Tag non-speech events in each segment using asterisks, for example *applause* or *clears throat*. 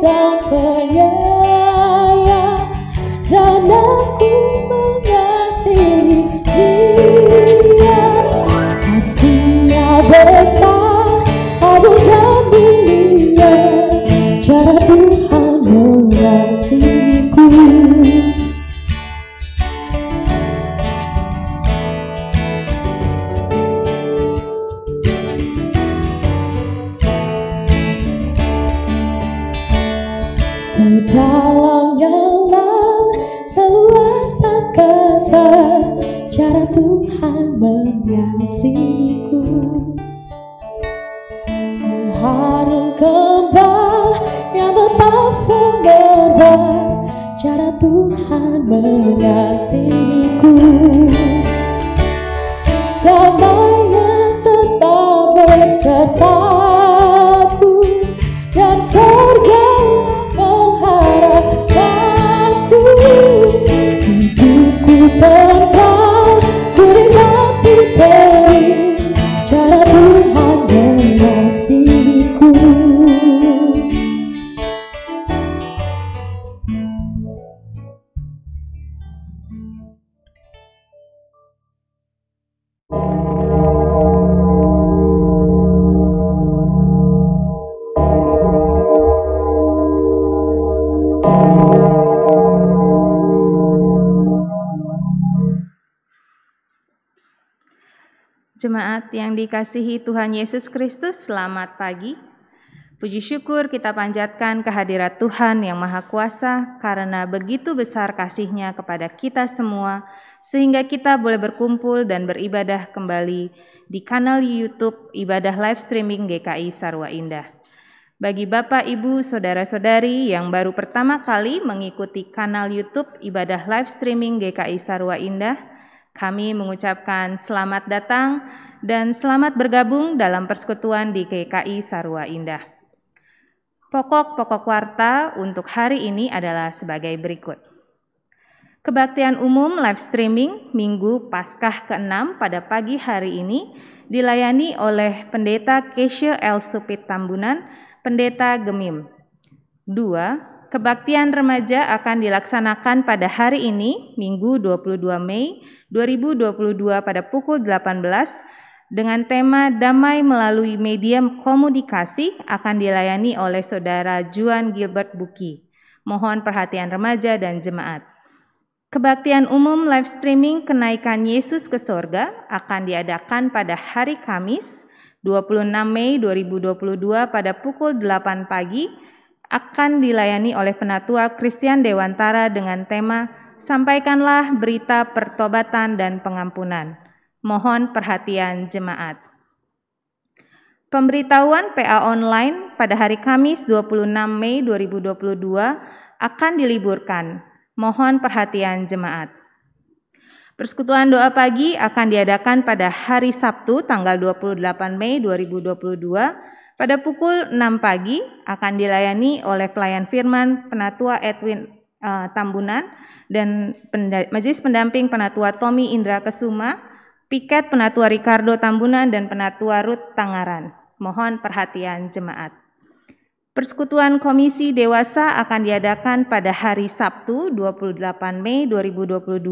dan penyayang Dan aku dikasihi Tuhan Yesus Kristus, selamat pagi. Puji syukur kita panjatkan kehadirat Tuhan yang Maha Kuasa karena begitu besar kasih-Nya kepada kita semua sehingga kita boleh berkumpul dan beribadah kembali di kanal YouTube Ibadah Live Streaming GKI Sarwa Indah. Bagi Bapak, Ibu, Saudara-saudari yang baru pertama kali mengikuti kanal YouTube Ibadah Live Streaming GKI Sarwa Indah, kami mengucapkan selamat datang dan selamat bergabung dalam persekutuan di GKI Sarwa Indah. Pokok-pokok warta untuk hari ini adalah sebagai berikut. Kebaktian umum live streaming Minggu Paskah ke-6 pada pagi hari ini dilayani oleh Pendeta Keshe L. Supit Tambunan, Pendeta Gemim. Dua, kebaktian remaja akan dilaksanakan pada hari ini, Minggu 22 Mei 2022 pada pukul 18 dengan tema Damai Melalui Media Komunikasi akan dilayani oleh Saudara Juan Gilbert Buki. Mohon perhatian remaja dan jemaat. Kebaktian umum live streaming kenaikan Yesus ke sorga akan diadakan pada hari Kamis 26 Mei 2022 pada pukul 8 pagi akan dilayani oleh Penatua Christian Dewantara dengan tema Sampaikanlah berita pertobatan dan pengampunan. Mohon perhatian jemaat. Pemberitahuan PA online pada hari Kamis 26 Mei 2022 akan diliburkan Mohon perhatian jemaat. Persekutuan doa pagi akan diadakan pada hari Sabtu tanggal 28 Mei 2022 pada pukul 6 pagi akan dilayani oleh pelayan firman Penatua Edwin uh, Tambunan dan Majelis Pendamping Penatua Tommy Indra Kesuma, Piket Penatua Ricardo Tambunan dan Penatua Ruth Tangaran. Mohon perhatian jemaat. Persekutuan Komisi Dewasa akan diadakan pada hari Sabtu 28 Mei 2022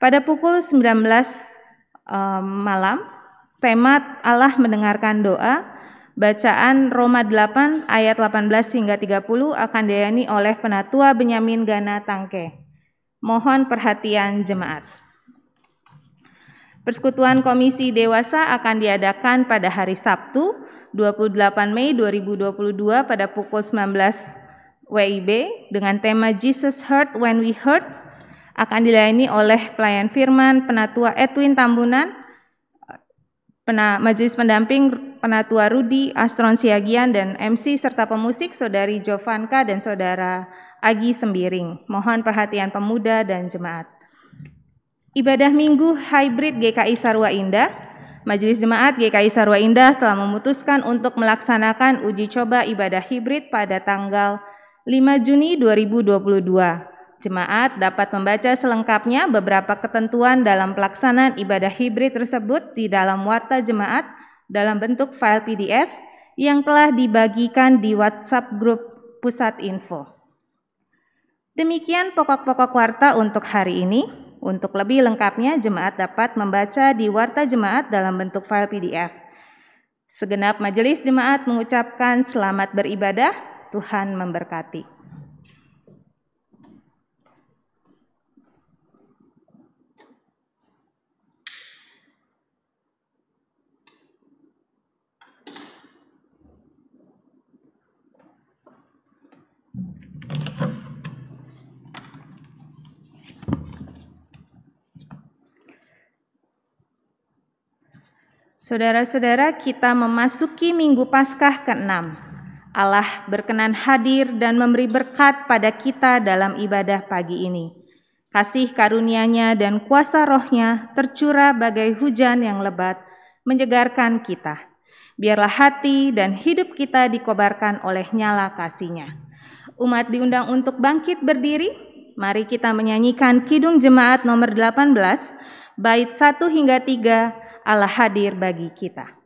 pada pukul 19 um, malam. Tema Allah mendengarkan doa. Bacaan Roma 8 ayat 18 hingga 30 akan dilayani oleh Penatua Benyamin Gana Tangke. Mohon perhatian jemaat. Persekutuan Komisi Dewasa akan diadakan pada hari Sabtu 28 Mei 2022 pada pukul 19 WIB dengan tema Jesus Heard When We Heard akan dilayani oleh pelayan firman Penatua Edwin Tambunan, Pena, Majelis Pendamping Penatua Rudi Astron Siagian dan MC serta pemusik Saudari Jovanka dan Saudara Agi Sembiring. Mohon perhatian pemuda dan jemaat. Ibadah Minggu Hybrid GKI Sarwa Indah Majelis Jemaat GKI Sarwa Indah telah memutuskan untuk melaksanakan uji coba ibadah hibrid pada tanggal 5 Juni 2022. Jemaat dapat membaca selengkapnya beberapa ketentuan dalam pelaksanaan ibadah hibrid tersebut di dalam warta jemaat dalam bentuk file PDF yang telah dibagikan di WhatsApp grup Pusat Info. Demikian pokok-pokok warta untuk hari ini. Untuk lebih lengkapnya, jemaat dapat membaca di Warta Jemaat dalam bentuk file PDF. Segenap majelis jemaat mengucapkan selamat beribadah, Tuhan memberkati. Saudara-saudara, kita memasuki Minggu Paskah ke-6. Allah berkenan hadir dan memberi berkat pada kita dalam ibadah pagi ini. Kasih karunia-Nya dan kuasa rohnya tercurah bagai hujan yang lebat, menyegarkan kita. Biarlah hati dan hidup kita dikobarkan oleh nyala kasih-Nya. Umat diundang untuk bangkit berdiri. Mari kita menyanyikan Kidung Jemaat nomor 18, bait 1 hingga 3, Allah hadir bagi kita.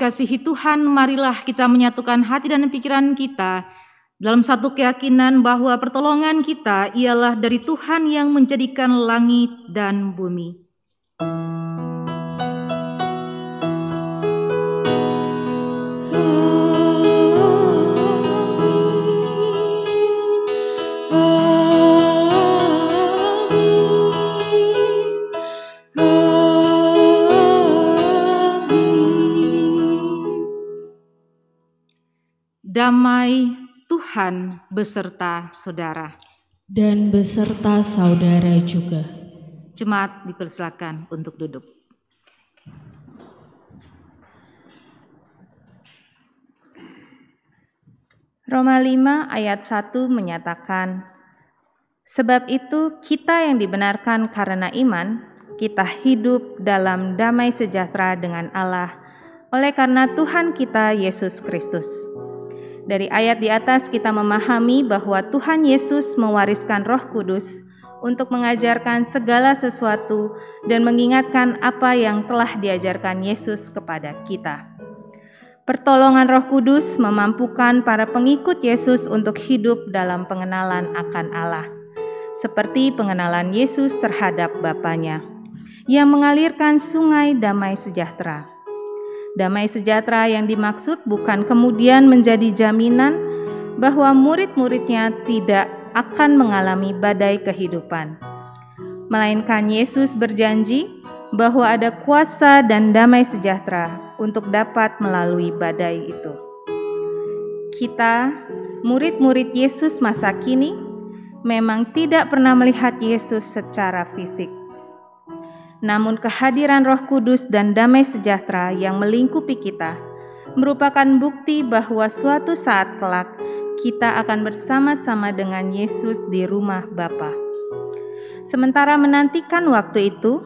Dikasihi Tuhan, marilah kita menyatukan hati dan pikiran kita dalam satu keyakinan bahwa pertolongan kita ialah dari Tuhan yang menjadikan langit dan bumi. Tuhan beserta saudara. dan beserta saudara juga. Jemaat dipersilakan untuk duduk. Roma 5 ayat 1 menyatakan, Sebab itu kita yang dibenarkan karena iman, kita hidup dalam damai sejahtera dengan Allah oleh karena Tuhan kita Yesus Kristus. Dari ayat di atas kita memahami bahwa Tuhan Yesus mewariskan Roh Kudus untuk mengajarkan segala sesuatu dan mengingatkan apa yang telah diajarkan Yesus kepada kita. Pertolongan Roh Kudus memampukan para pengikut Yesus untuk hidup dalam pengenalan akan Allah, seperti pengenalan Yesus terhadap Bapaknya, yang mengalirkan sungai damai sejahtera. Damai sejahtera yang dimaksud bukan kemudian menjadi jaminan bahwa murid-muridnya tidak akan mengalami badai kehidupan, melainkan Yesus berjanji bahwa ada kuasa dan damai sejahtera untuk dapat melalui badai itu. Kita, murid-murid Yesus masa kini, memang tidak pernah melihat Yesus secara fisik. Namun, kehadiran Roh Kudus dan damai sejahtera yang melingkupi kita merupakan bukti bahwa suatu saat kelak kita akan bersama-sama dengan Yesus di rumah Bapa. Sementara menantikan waktu itu,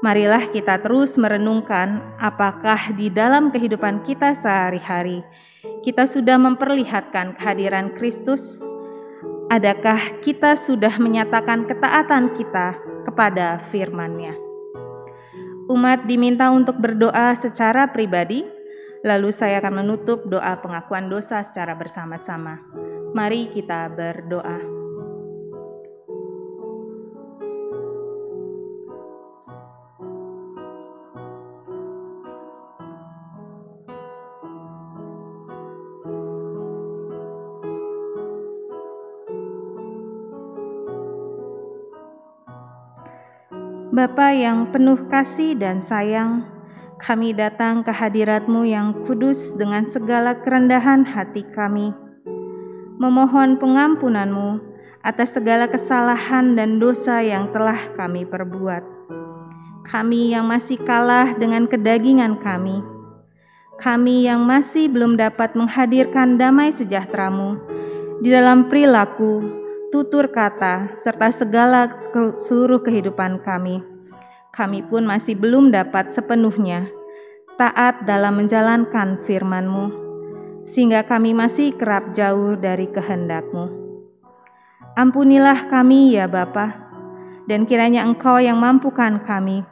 marilah kita terus merenungkan apakah di dalam kehidupan kita sehari-hari kita sudah memperlihatkan kehadiran Kristus. Adakah kita sudah menyatakan ketaatan kita kepada firman-Nya? Umat diminta untuk berdoa secara pribadi, lalu saya akan menutup doa pengakuan dosa secara bersama-sama. Mari kita berdoa. Bapa yang penuh kasih dan sayang, kami datang ke hadiratmu yang kudus dengan segala kerendahan hati kami. Memohon pengampunanmu atas segala kesalahan dan dosa yang telah kami perbuat. Kami yang masih kalah dengan kedagingan kami. Kami yang masih belum dapat menghadirkan damai sejahteramu di dalam perilaku, tutur kata, serta segala seluruh kehidupan kami. Kami pun masih belum dapat sepenuhnya taat dalam menjalankan firman-Mu, sehingga kami masih kerap jauh dari kehendak-Mu. Ampunilah kami ya Bapa, dan kiranya Engkau yang mampukan kami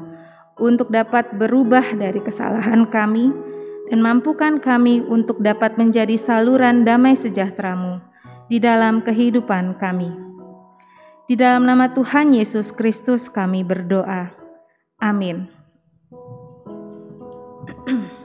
untuk dapat berubah dari kesalahan kami dan mampukan kami untuk dapat menjadi saluran damai sejahtera-Mu di dalam kehidupan kami. Di dalam nama Tuhan Yesus Kristus kami berdoa. Amin. *clears throat*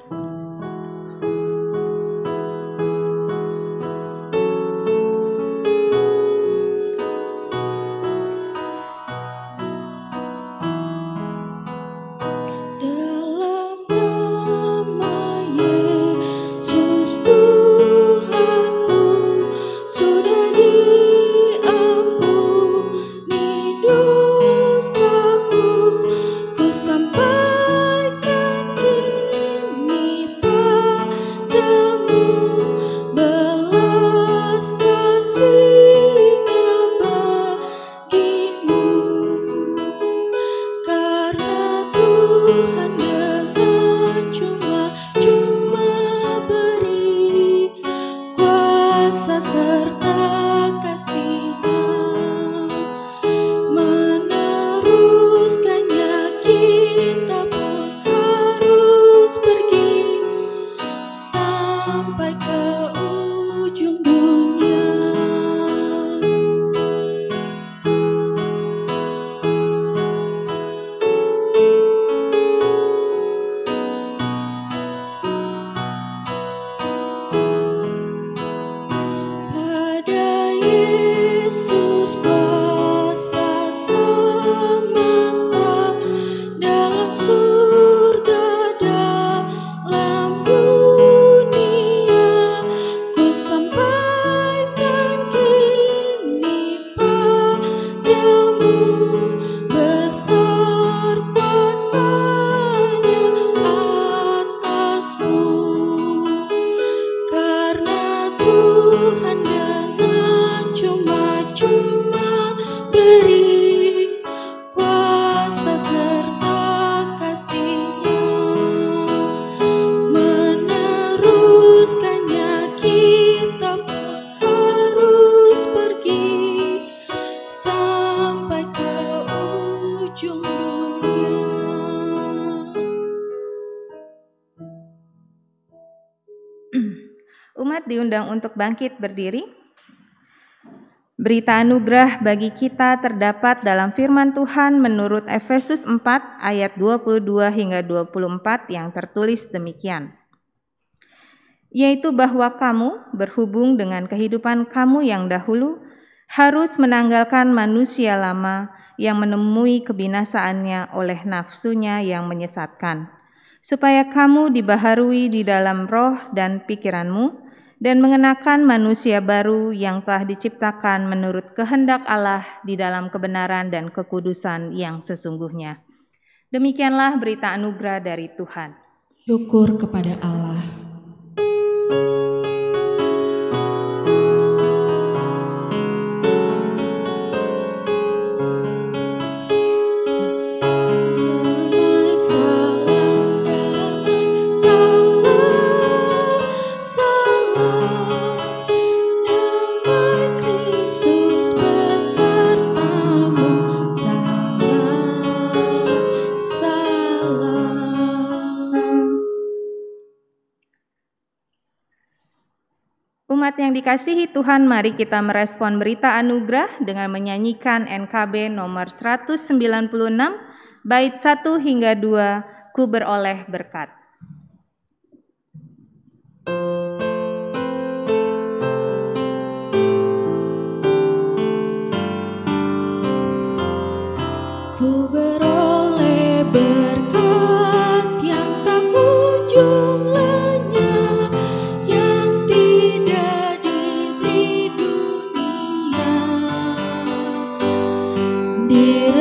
you. Untuk bangkit berdiri. Berita anugerah bagi kita terdapat dalam firman Tuhan menurut Efesus 4 ayat 22 hingga 24 yang tertulis demikian. Yaitu bahwa kamu berhubung dengan kehidupan kamu yang dahulu harus menanggalkan manusia lama yang menemui kebinasaannya oleh nafsunya yang menyesatkan, supaya kamu dibaharui di dalam roh dan pikiranmu, dan mengenakan manusia baru yang telah diciptakan menurut kehendak Allah di dalam kebenaran dan kekudusan yang sesungguhnya. Demikianlah berita anugerah dari Tuhan. Syukur kepada Allah. Umat yang dikasihi Tuhan, mari kita merespon berita anugerah dengan menyanyikan NKB nomor 196, bait 1 hingga 2, ku beroleh berkat. Ku Di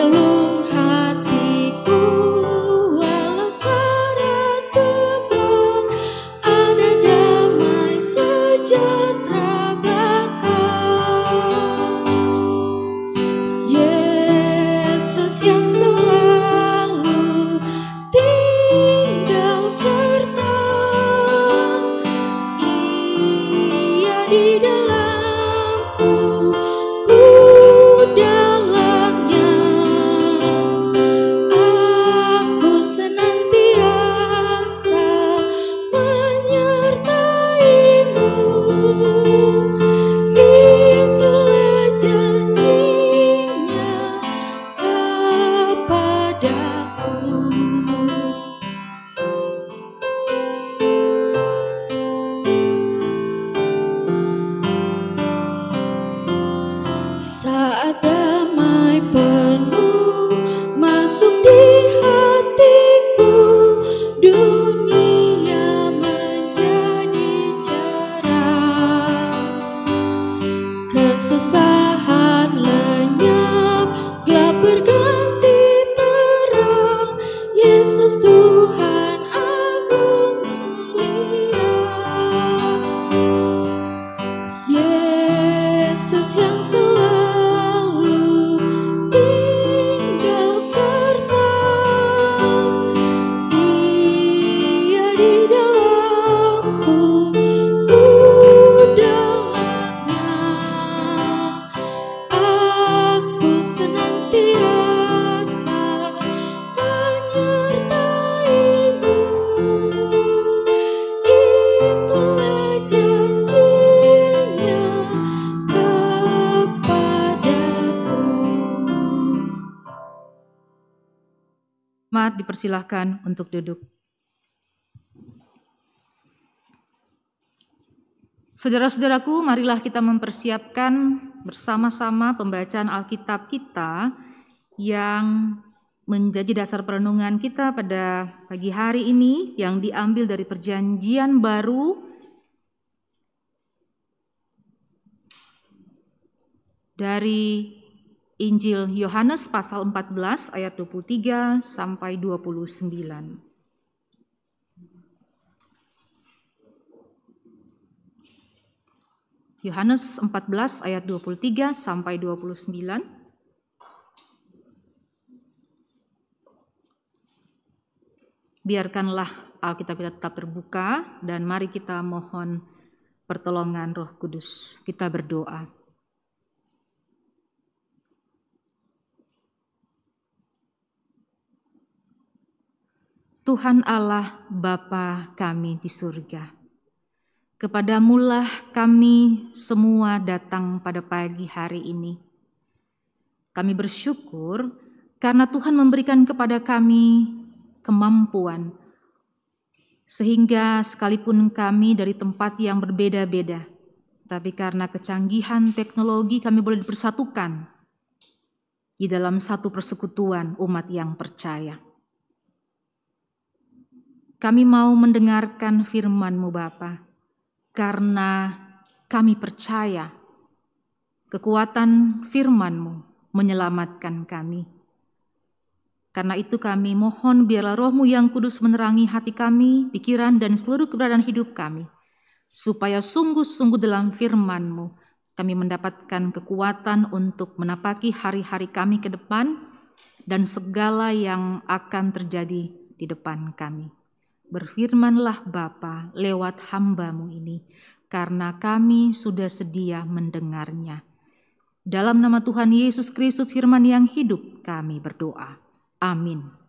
Dipersilahkan untuk duduk. Saudara-saudaraku, marilah kita mempersiapkan bersama-sama pembacaan Alkitab kita yang menjadi dasar perenungan kita pada pagi hari ini yang diambil dari perjanjian baru dari Injil Yohanes pasal 14 ayat 23 sampai 29. Yohanes 14 ayat 23 sampai 29. Biarkanlah Alkitab kita tetap terbuka dan mari kita mohon pertolongan Roh Kudus. Kita berdoa. Tuhan Allah Bapa kami di surga. Kepadamulah kami semua datang pada pagi hari ini. Kami bersyukur karena Tuhan memberikan kepada kami kemampuan, sehingga sekalipun kami dari tempat yang berbeda-beda, tapi karena kecanggihan teknologi kami boleh dipersatukan di dalam satu persekutuan umat yang percaya. Kami mau mendengarkan firman-Mu Bapa, karena kami percaya kekuatan firman-Mu menyelamatkan kami. Karena itu kami mohon biarlah rohmu yang kudus menerangi hati kami, pikiran dan seluruh keberadaan hidup kami. Supaya sungguh-sungguh dalam firmanmu kami mendapatkan kekuatan untuk menapaki hari-hari kami ke depan dan segala yang akan terjadi di depan kami. Berfirmanlah Bapa lewat hambamu ini, karena kami sudah sedia mendengarnya. Dalam nama Tuhan Yesus Kristus firman yang hidup kami berdoa. Amin.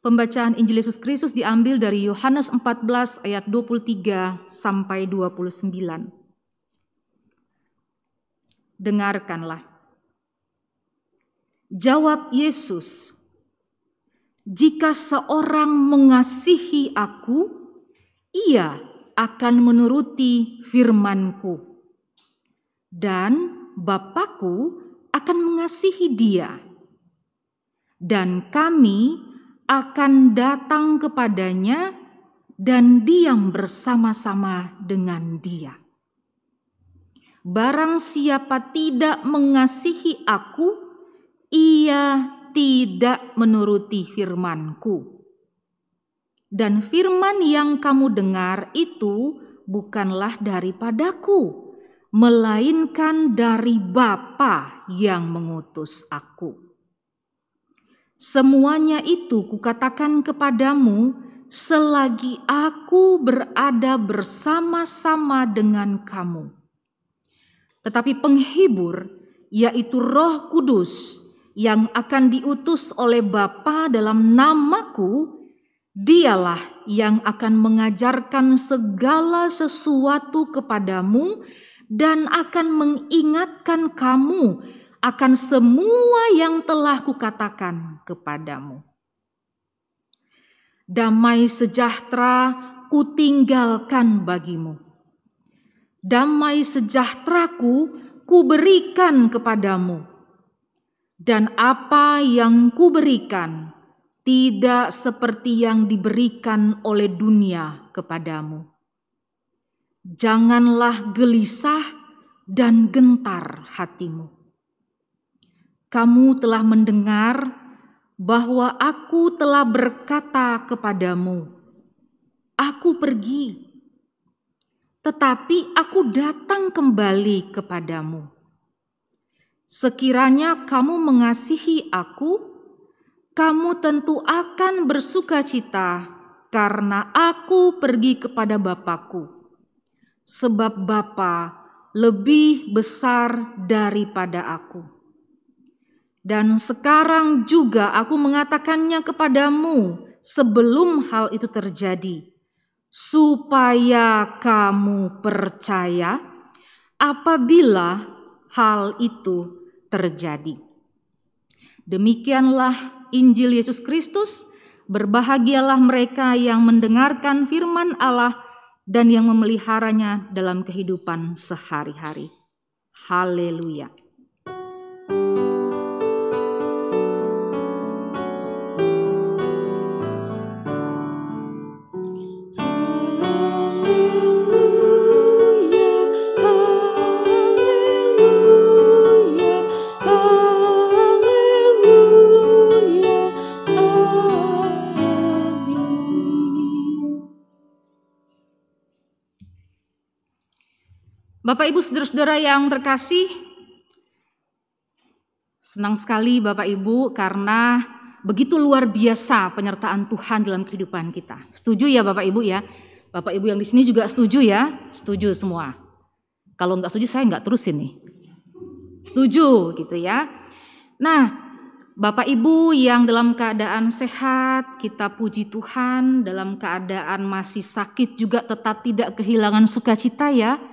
Pembacaan Injil Yesus Kristus diambil dari Yohanes 14 ayat 23 sampai 29. Dengarkanlah. Jawab Yesus, "Jika seorang mengasihi aku, ia akan menuruti firmanku. Dan Bapakku akan mengasihi dia. Dan kami akan datang kepadanya dan diam bersama-sama dengan dia. Barang siapa tidak mengasihi aku, ia tidak menuruti firmanku. Dan firman yang kamu dengar itu bukanlah daripadaku, melainkan dari Bapa yang mengutus aku. Semuanya itu kukatakan kepadamu selagi aku berada bersama-sama dengan kamu. Tetapi penghibur, yaitu Roh Kudus, yang akan diutus oleh Bapa dalam namaku, dialah yang akan mengajarkan segala sesuatu kepadamu dan akan mengingatkan kamu akan semua yang telah kukatakan kepadamu. Damai sejahtera kutinggalkan bagimu. Damai sejahteraku kuberikan kepadamu. Dan apa yang kuberikan tidak seperti yang diberikan oleh dunia kepadamu janganlah gelisah dan gentar hatimu. Kamu telah mendengar bahwa aku telah berkata kepadamu, "Aku pergi, tetapi aku datang kembali kepadamu." Sekiranya kamu mengasihi aku, kamu tentu akan bersuka cita karena aku pergi kepada Bapakku sebab Bapa lebih besar daripada aku. Dan sekarang juga aku mengatakannya kepadamu sebelum hal itu terjadi, supaya kamu percaya apabila hal itu terjadi. Demikianlah Injil Yesus Kristus. Berbahagialah mereka yang mendengarkan firman Allah dan yang memeliharanya dalam kehidupan sehari-hari. Haleluya! Bapak Ibu saudara-saudara yang terkasih, senang sekali Bapak Ibu karena begitu luar biasa penyertaan Tuhan dalam kehidupan kita. Setuju ya Bapak Ibu ya? Bapak Ibu yang di sini juga setuju ya? Setuju semua. Kalau nggak setuju saya nggak terusin nih. Setuju gitu ya. Nah, Bapak Ibu yang dalam keadaan sehat, kita puji Tuhan, dalam keadaan masih sakit juga tetap tidak kehilangan sukacita ya.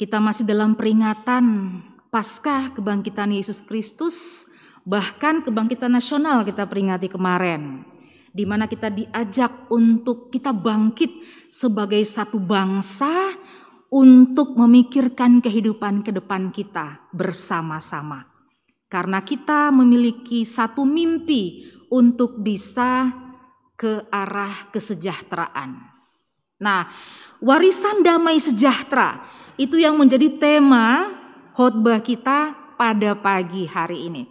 Kita masih dalam peringatan Paskah kebangkitan Yesus Kristus, bahkan kebangkitan nasional kita peringati kemarin. Di mana kita diajak untuk kita bangkit sebagai satu bangsa untuk memikirkan kehidupan ke depan kita bersama-sama. Karena kita memiliki satu mimpi untuk bisa ke arah kesejahteraan. Nah, warisan damai sejahtera itu yang menjadi tema khotbah kita pada pagi hari ini.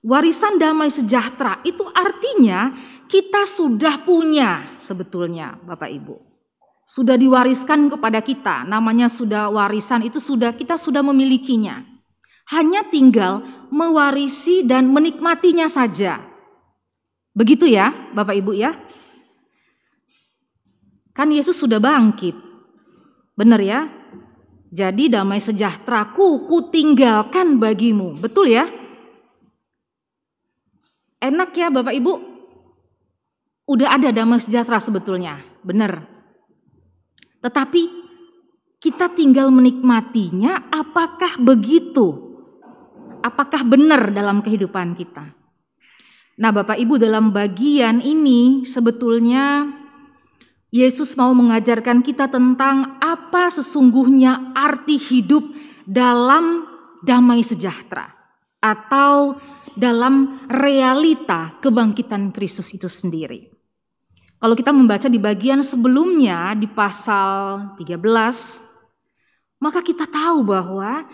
Warisan damai sejahtera itu artinya kita sudah punya sebetulnya Bapak Ibu. Sudah diwariskan kepada kita, namanya sudah warisan itu sudah kita sudah memilikinya. Hanya tinggal mewarisi dan menikmatinya saja. Begitu ya, Bapak Ibu ya. Kan Yesus sudah bangkit. Benar ya? Jadi damai sejahteraku ku tinggalkan bagimu. Betul ya? Enak ya Bapak Ibu? Udah ada damai sejahtera sebetulnya. Benar. Tetapi kita tinggal menikmatinya apakah begitu? Apakah benar dalam kehidupan kita? Nah, Bapak Ibu, dalam bagian ini sebetulnya Yesus mau mengajarkan kita tentang apa sesungguhnya arti hidup dalam damai sejahtera atau dalam realita kebangkitan Kristus itu sendiri. Kalau kita membaca di bagian sebelumnya di pasal 13, maka kita tahu bahwa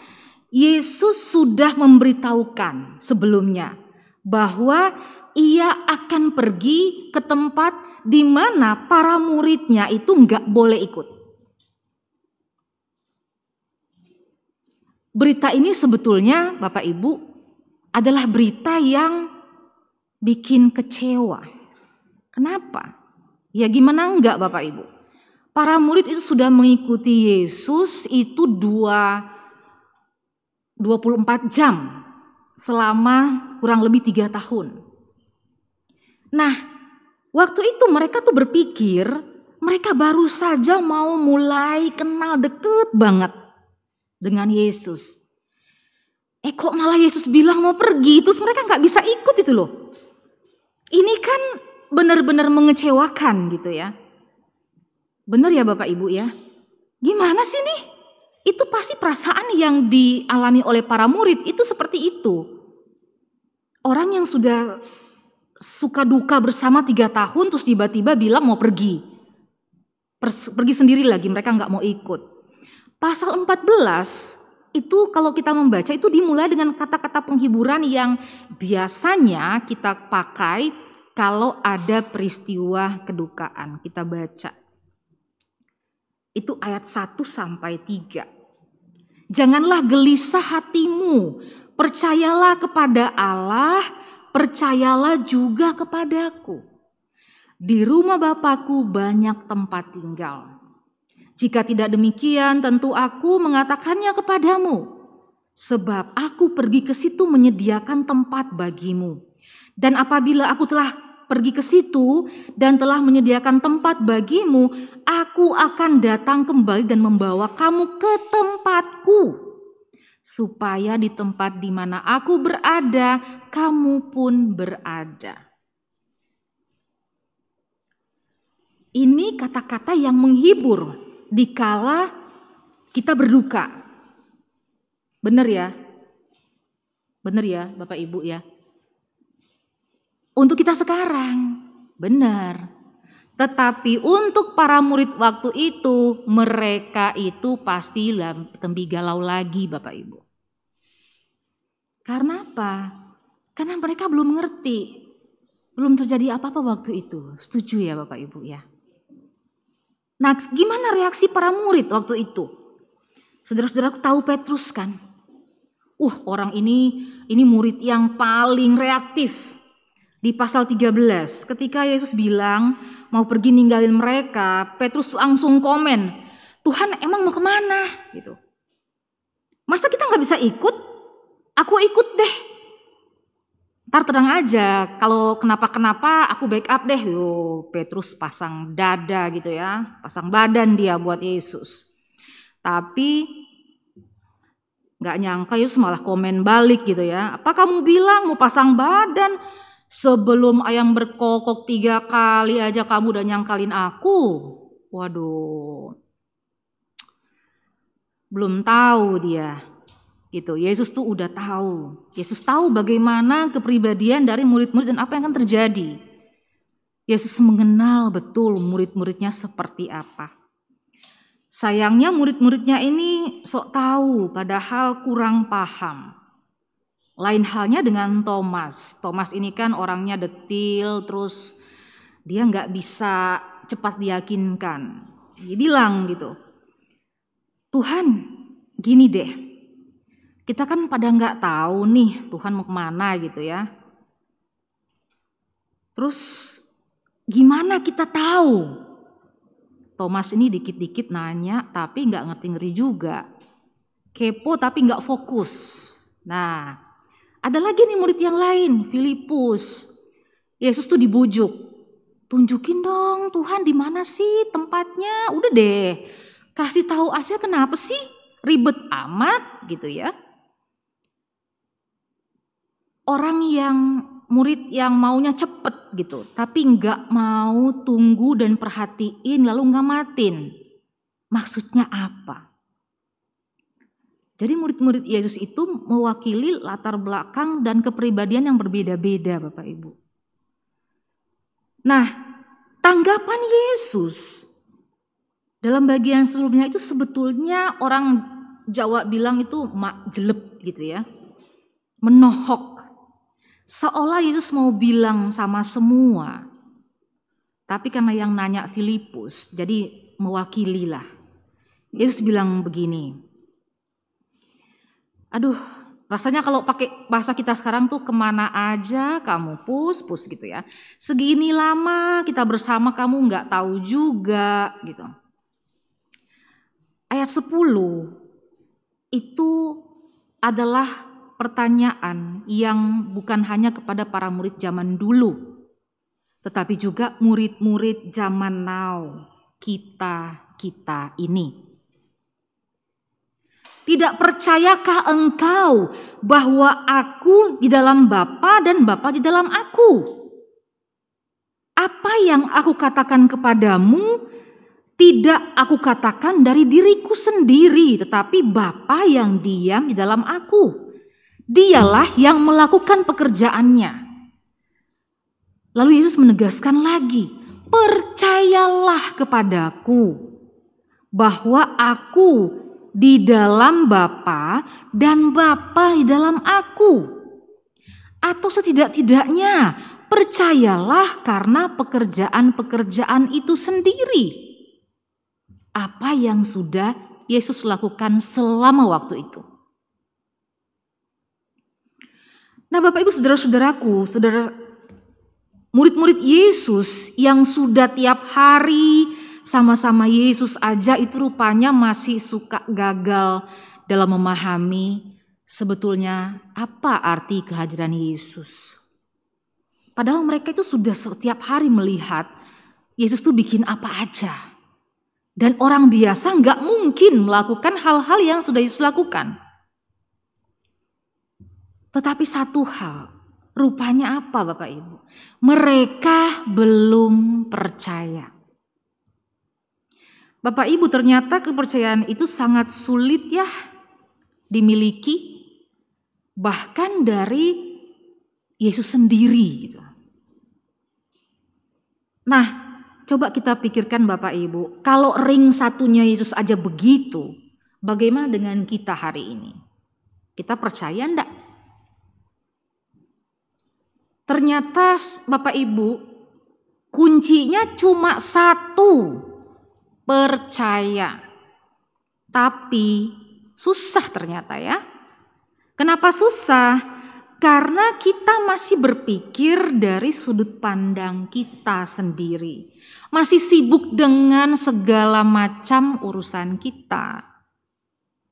Yesus sudah memberitahukan sebelumnya bahwa ia akan pergi ke tempat di mana para muridnya itu nggak boleh ikut. Berita ini sebetulnya Bapak Ibu adalah berita yang bikin kecewa. Kenapa? Ya gimana enggak Bapak Ibu? Para murid itu sudah mengikuti Yesus itu dua 24 jam selama kurang lebih tiga tahun. Nah, waktu itu mereka tuh berpikir mereka baru saja mau mulai kenal deket banget dengan Yesus. Eh kok malah Yesus bilang mau pergi, terus mereka nggak bisa ikut itu loh. Ini kan benar-benar mengecewakan gitu ya. Benar ya Bapak Ibu ya? Gimana sih nih? Itu pasti perasaan yang dialami oleh para murid itu seperti itu. Orang yang sudah suka duka bersama tiga tahun terus tiba-tiba bilang mau pergi. Pergi sendiri lagi, mereka nggak mau ikut. Pasal 14 itu kalau kita membaca itu dimulai dengan kata-kata penghiburan yang biasanya kita pakai kalau ada peristiwa kedukaan. Kita baca. Itu ayat 1 sampai 3. Janganlah gelisah hatimu, percayalah kepada Allah, percayalah juga kepadaku. Di rumah Bapakku banyak tempat tinggal. Jika tidak demikian, tentu aku mengatakannya kepadamu, sebab aku pergi ke situ menyediakan tempat bagimu. Dan apabila aku telah pergi ke situ dan telah menyediakan tempat bagimu, aku akan datang kembali dan membawa kamu ke tempatku, supaya di tempat di mana aku berada, kamu pun berada. Ini kata-kata yang menghibur dikala kita berduka. Benar ya? Benar ya, Bapak Ibu ya? Untuk kita sekarang, benar. Tetapi untuk para murid waktu itu, mereka itu pasti tembi galau lagi Bapak Ibu. Karena apa? Karena mereka belum mengerti. Belum terjadi apa-apa waktu itu. Setuju ya Bapak Ibu ya? Nah gimana reaksi para murid waktu itu? Saudara-saudaraku tahu Petrus kan? Uh orang ini, ini murid yang paling reaktif di pasal 13 ketika Yesus bilang mau pergi ninggalin mereka Petrus langsung komen Tuhan emang mau ke mana gitu masa kita nggak bisa ikut aku ikut deh Ntar tenang aja, kalau kenapa-kenapa aku backup deh. Yo, Petrus pasang dada gitu ya, pasang badan dia buat Yesus. Tapi nggak nyangka Yesus malah komen balik gitu ya. Apa kamu bilang mau pasang badan? Sebelum ayam berkokok tiga kali aja kamu udah nyangkalin aku. Waduh. Belum tahu dia Gitu. Yesus tuh udah tahu. Yesus tahu bagaimana kepribadian dari murid-murid dan apa yang akan terjadi. Yesus mengenal betul murid-muridnya seperti apa. Sayangnya murid-muridnya ini sok tahu padahal kurang paham. Lain halnya dengan Thomas. Thomas ini kan orangnya detil terus dia nggak bisa cepat diyakinkan. Dia bilang gitu, Tuhan gini deh, kita kan pada nggak tahu nih Tuhan mau ke mana gitu ya. Terus gimana kita tahu? Thomas ini dikit-dikit nanya tapi nggak ngerti-ngerti juga. Kepo tapi nggak fokus. Nah, ada lagi nih murid yang lain, Filipus. Yesus tuh dibujuk. Tunjukin dong Tuhan di mana sih tempatnya? Udah deh. Kasih tahu aja kenapa sih? Ribet amat gitu ya orang yang murid yang maunya cepet gitu, tapi nggak mau tunggu dan perhatiin lalu nggak matin. Maksudnya apa? Jadi murid-murid Yesus itu mewakili latar belakang dan kepribadian yang berbeda-beda Bapak Ibu. Nah, tanggapan Yesus dalam bagian sebelumnya itu sebetulnya orang Jawa bilang itu mak jelep gitu ya. Menohok Seolah Yesus mau bilang sama semua. Tapi karena yang nanya Filipus, jadi mewakililah. Yesus bilang begini. Aduh, rasanya kalau pakai bahasa kita sekarang tuh ke mana aja kamu pus pus gitu ya. Segini lama kita bersama kamu nggak tahu juga gitu. Ayat 10 itu adalah pertanyaan yang bukan hanya kepada para murid zaman dulu, tetapi juga murid-murid zaman now, kita-kita ini. Tidak percayakah engkau bahwa aku di dalam Bapa dan Bapa di dalam aku? Apa yang aku katakan kepadamu tidak aku katakan dari diriku sendiri, tetapi Bapa yang diam di dalam aku. Dialah yang melakukan pekerjaannya. Lalu Yesus menegaskan lagi, "Percayalah kepadaku bahwa aku di dalam Bapa dan Bapa di dalam aku." Atau setidak-tidaknya percayalah karena pekerjaan-pekerjaan itu sendiri. Apa yang sudah Yesus lakukan selama waktu itu. Nah Bapak Ibu saudara-saudaraku, saudara murid-murid Yesus yang sudah tiap hari sama-sama Yesus aja itu rupanya masih suka gagal dalam memahami sebetulnya apa arti kehadiran Yesus. Padahal mereka itu sudah setiap hari melihat Yesus tuh bikin apa aja. Dan orang biasa nggak mungkin melakukan hal-hal yang sudah Yesus lakukan. Tetapi satu hal, rupanya apa Bapak Ibu? Mereka belum percaya. Bapak Ibu ternyata kepercayaan itu sangat sulit ya dimiliki bahkan dari Yesus sendiri gitu. Nah, coba kita pikirkan Bapak Ibu, kalau ring satunya Yesus aja begitu, bagaimana dengan kita hari ini? Kita percaya enggak Ternyata Bapak Ibu, kuncinya cuma satu, percaya. Tapi susah ternyata ya. Kenapa susah? Karena kita masih berpikir dari sudut pandang kita sendiri. Masih sibuk dengan segala macam urusan kita.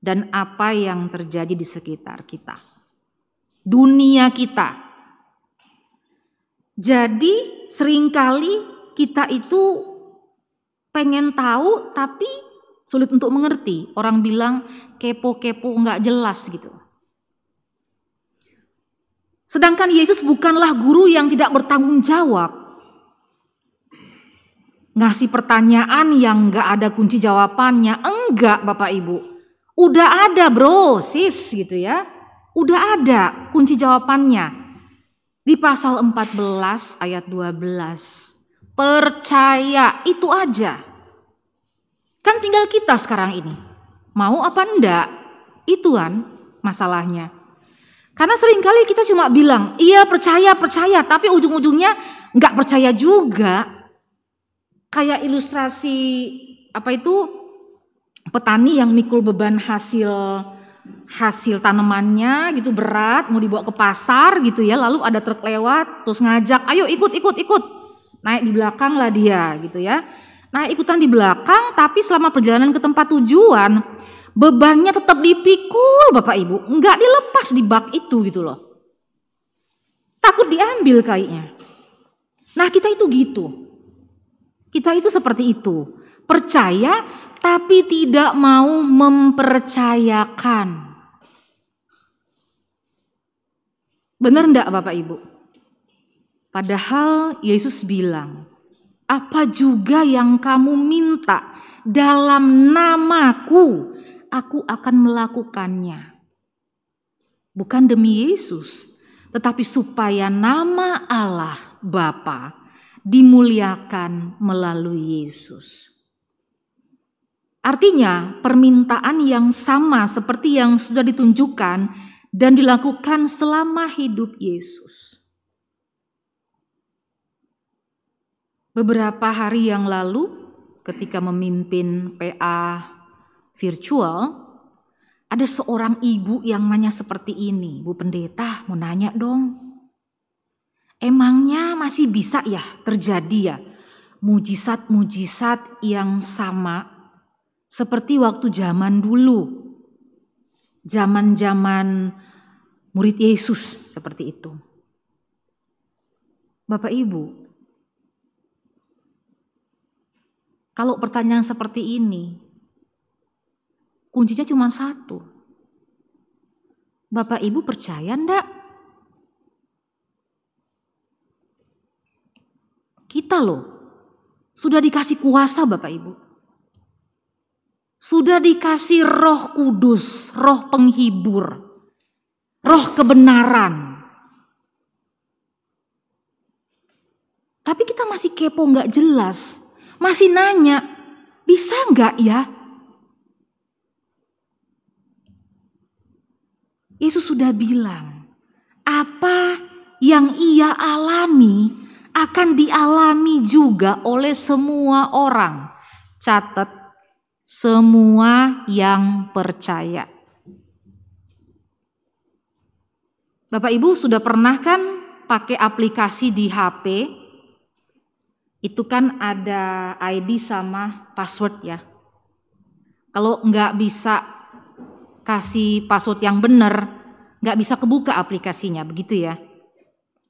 Dan apa yang terjadi di sekitar kita. Dunia kita Jadi sering kali kita itu pengen tahu tapi sulit untuk mengerti. Orang bilang kepo-kepo nggak jelas gitu. Sedangkan Yesus bukanlah guru yang tidak bertanggung jawab. Ngasih pertanyaan yang nggak ada kunci jawabannya. Enggak Bapak Ibu. Udah ada bro, sis gitu ya. Udah ada kunci jawabannya. Di pasal 14 ayat 12. Percaya itu aja. Kan tinggal kita sekarang ini. Mau apa enggak? Itu kan masalahnya. Karena sering kali kita cuma bilang, iya percaya, percaya. Tapi ujung-ujungnya enggak percaya juga. Kayak ilustrasi apa itu petani yang mikul beban hasil hasil tanamannya gitu berat mau dibawa ke pasar gitu ya lalu ada truk lewat terus ngajak ayo ikut ikut ikut naik di belakang lah dia gitu ya Nah ikutan di belakang tapi selama perjalanan ke tempat tujuan bebannya tetap dipikul Bapak Ibu. Enggak dilepas di bak itu gitu loh. Takut diambil kayaknya. Nah kita itu gitu. Kita itu seperti itu. Percaya tapi tidak mau mempercayakan. Benar enggak Bapak Ibu? Padahal Yesus bilang, apa juga yang kamu minta dalam namaku, aku akan melakukannya. Bukan demi Yesus, tetapi supaya nama Allah Bapa dimuliakan melalui Yesus. Artinya, permintaan yang sama seperti yang sudah ditunjukkan dan dilakukan selama hidup Yesus. Beberapa hari yang lalu, ketika memimpin PA virtual, ada seorang ibu yang nanya seperti ini, Bu Pendeta mau nanya dong, emangnya masih bisa ya terjadi ya mujizat-mujizat yang sama seperti waktu zaman dulu, zaman-zaman murid Yesus seperti itu. Bapak Ibu, Kalau pertanyaan seperti ini, kuncinya cuma satu. Bapak Ibu percaya ndak? Kita loh, sudah dikasih kuasa Bapak Ibu. Sudah dikasih roh kudus, roh penghibur, roh kebenaran. Tapi kita masih kepo nggak jelas masih nanya, bisa nggak ya? Yesus sudah bilang, apa yang ia alami akan dialami juga oleh semua orang. Catat, semua yang percaya. Bapak Ibu sudah pernah kan pakai aplikasi di HP itu kan ada ID sama password ya. Kalau nggak bisa kasih password yang benar, nggak bisa kebuka aplikasinya, begitu ya.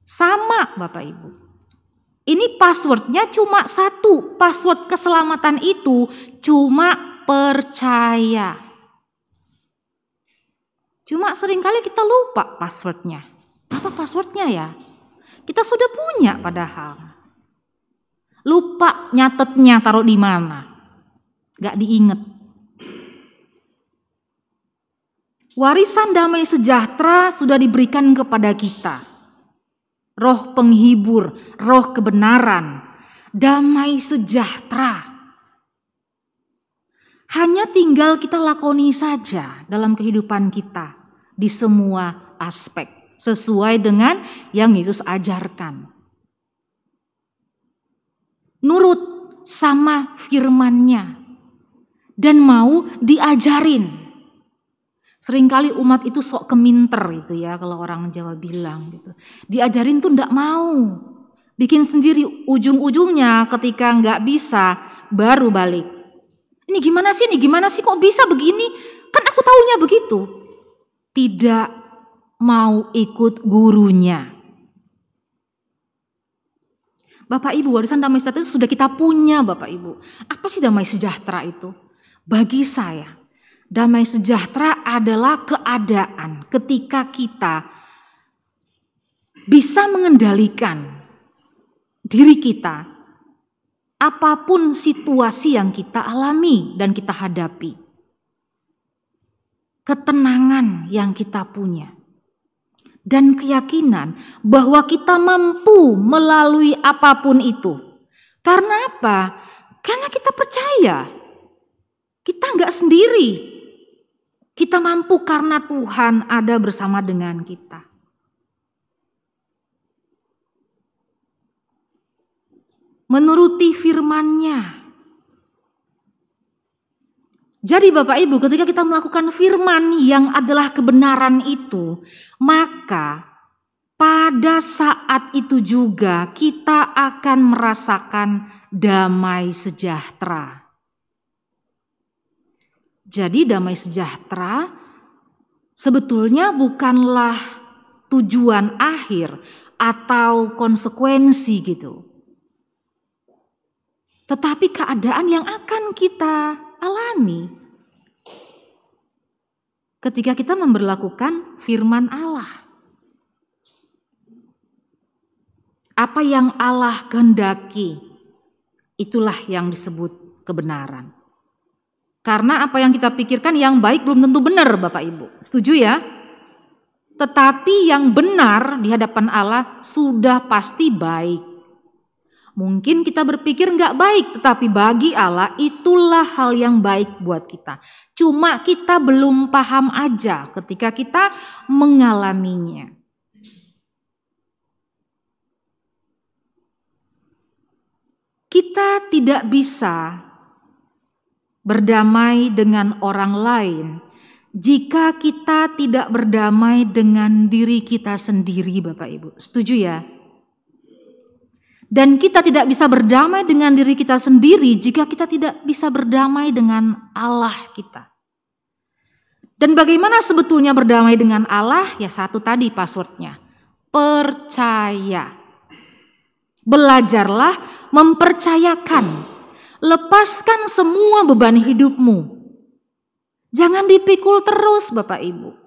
Sama Bapak Ibu. Ini passwordnya cuma satu, password keselamatan itu cuma percaya. Cuma sering kali kita lupa passwordnya. Apa passwordnya ya? Kita sudah punya padahal. Lupa nyatetnya taruh di mana. Gak diinget. Warisan damai sejahtera sudah diberikan kepada kita. Roh penghibur, roh kebenaran, damai sejahtera. Hanya tinggal kita lakoni saja dalam kehidupan kita di semua aspek sesuai dengan yang Yesus ajarkan nurut sama firmannya dan mau diajarin. Seringkali umat itu sok keminter itu ya kalau orang Jawa bilang gitu. Diajarin tuh ndak mau. Bikin sendiri ujung-ujungnya ketika nggak bisa baru balik. Ini gimana sih? Ini gimana sih kok bisa begini? Kan aku taunya begitu. Tidak mau ikut gurunya. Bapak Ibu, warisan damai sejahtera itu sudah kita punya Bapak Ibu. Apa sih damai sejahtera itu? Bagi saya, damai sejahtera adalah keadaan ketika kita bisa mengendalikan diri kita apa pun situasi yang kita alami dan kita hadapi. Ketenangan yang kita punya dan keyakinan bahwa kita mampu melalui apa pun itu. Karena apa? Karena kita percaya kita nggak sendiri. Kita mampu karena Tuhan ada bersama dengan kita. Menuruti firman-Nya. Jadi Bapak Ibu ketika kita melakukan firman yang adalah kebenaran itu, maka pada saat itu juga kita akan merasakan damai sejahtera. Jadi damai sejahtera sebetulnya bukanlah tujuan akhir atau konsekuensi gitu. Tetapi keadaan yang akan kita alami ketika kita memperlakukan firman Allah. Apa yang Allah kehendaki, itulah yang disebut kebenaran. Karena apa yang kita pikirkan yang baik belum tentu benar, Bapak Ibu. Setuju ya? Tetapi yang benar di hadapan Allah sudah pasti baik. Mungkin kita berpikir nggak baik, tetapi bagi Allah itulah hal yang baik buat kita. Cuma kita belum paham aja ketika kita mengalaminya. Kita tidak bisa berdamai dengan orang lain jika kita tidak berdamai dengan diri kita sendiri, Bapak Ibu. Setuju ya? Dan kita tidak bisa berdamai dengan diri kita sendiri jika kita tidak bisa berdamai dengan Allah kita. Dan bagaimana sebetulnya berdamai dengan Allah? Ya satu tadi passwordnya. Percaya. Belajarlah mempercayakan. Lepaskan semua beban hidupmu. Jangan dipikul terus Bapak Ibu.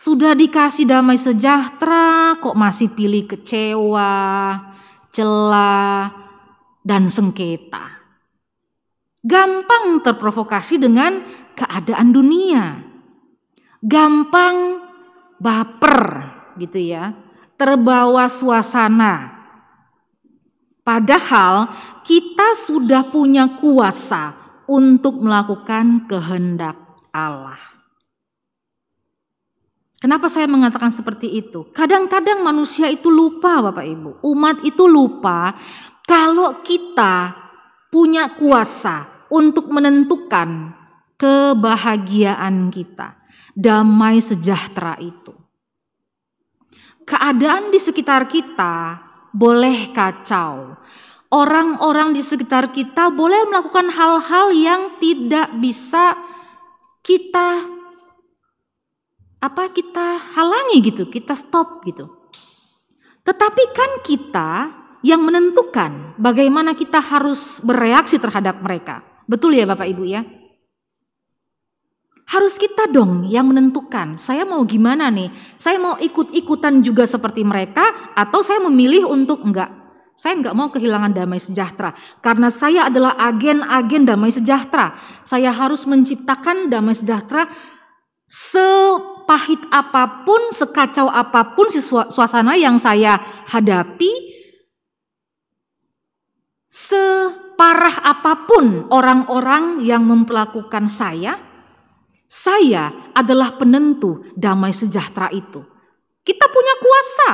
Sudah dikasih damai sejahtera, kok masih pilih kecewa, celah, dan sengketa. Gampang terprovokasi dengan keadaan dunia. Gampang baper gitu ya, terbawa suasana. Padahal kita sudah punya kuasa untuk melakukan kehendak Allah. Kenapa saya mengatakan seperti itu? Kadang-kadang manusia itu lupa, Bapak Ibu. Umat itu lupa kalau kita punya kuasa untuk menentukan kebahagiaan kita, damai sejahtera itu. Keadaan di sekitar kita boleh kacau. Orang-orang di sekitar kita boleh melakukan hal-hal yang tidak bisa kita apa kita halangi gitu, kita stop gitu. Tetapi kan kita yang menentukan bagaimana kita harus bereaksi terhadap mereka. Betul ya Bapak Ibu ya? Harus kita dong yang menentukan, saya mau gimana nih? Saya mau ikut-ikutan juga seperti mereka atau saya memilih untuk enggak? Saya enggak mau kehilangan damai sejahtera karena saya adalah agen-agen damai sejahtera. Saya harus menciptakan damai sejahtera sepahit apa pun, sekacau apa pun suasana yang saya hadapi, separah apa pun orang-orang yang memperlakukan saya, saya adalah penentu damai sejahtera itu. Kita punya kuasa,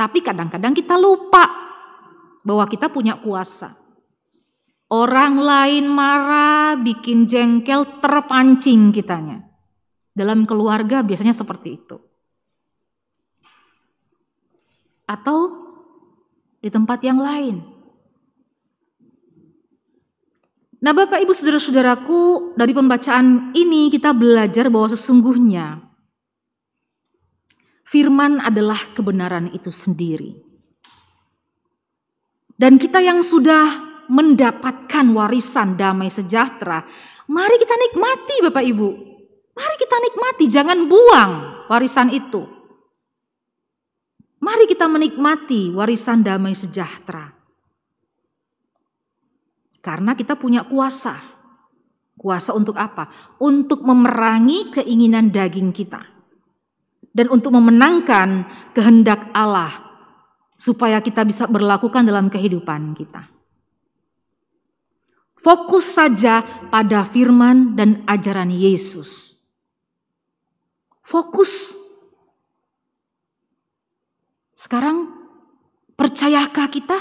tapi kadang-kadang kita lupa bahwa kita punya kuasa. Orang lain marah, bikin jengkel, terpancing kitanya. Dalam keluarga biasanya seperti itu. Atau di tempat yang lain. Nah, Bapak Ibu Saudara-saudaraku, dari pembacaan ini kita belajar bahwa sesungguhnya firman adalah kebenaran itu sendiri. Dan kita yang sudah mendapatkan warisan damai sejahtera, mari kita nikmati Bapak Ibu. Mari kita nikmati, jangan buang warisan itu. Mari kita menikmati warisan damai sejahtera. Karena kita punya kuasa. Kuasa untuk apa? Untuk memerangi keinginan daging kita. Dan untuk memenangkan kehendak Allah supaya kita bisa berlakukan dalam kehidupan kita. Fokus saja pada firman dan ajaran Yesus. Fokus. Sekarang percayakah kita?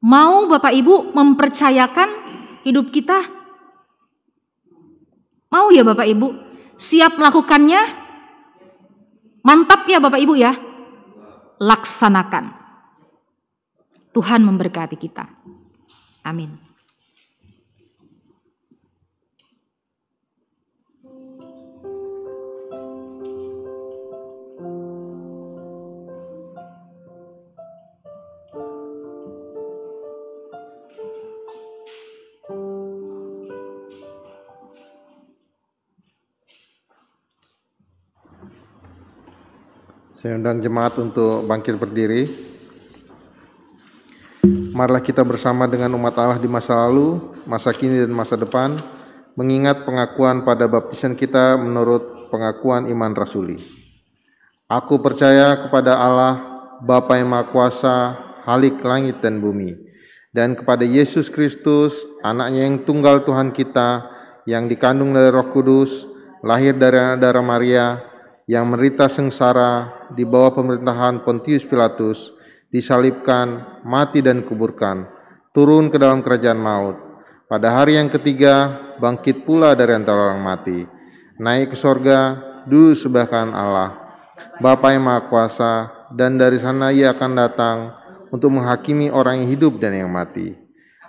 Mau Bapak Ibu mempercayakan hidup kita? Mau ya Bapak Ibu? Siap melakukannya? Mantap ya Bapak Ibu ya? Laksanakan. Tuhan memberkati kita. Amin. Saya undang jemaat untuk bangkit berdiri. Marilah kita bersama dengan umat Allah di masa lalu, masa kini dan masa depan, mengingat pengakuan pada baptisan kita menurut pengakuan iman rasuli. Aku percaya kepada Allah, Bapa yang Maha Kuasa, Halik langit dan bumi, dan kepada Yesus Kristus, anaknya yang tunggal Tuhan kita, yang dikandung dari roh kudus, lahir dari anak darah Maria, yang menderita sengsara di bawah pemerintahan Pontius Pilatus, disalibkan, mati dan kuburkan, turun ke dalam kerajaan maut. Pada hari yang ketiga, bangkit pula dari antara orang mati, naik ke sorga, duduk sebelah kanan Allah, Bapa yang Maha Kuasa, dan dari sana ia akan datang untuk menghakimi orang yang hidup dan yang mati.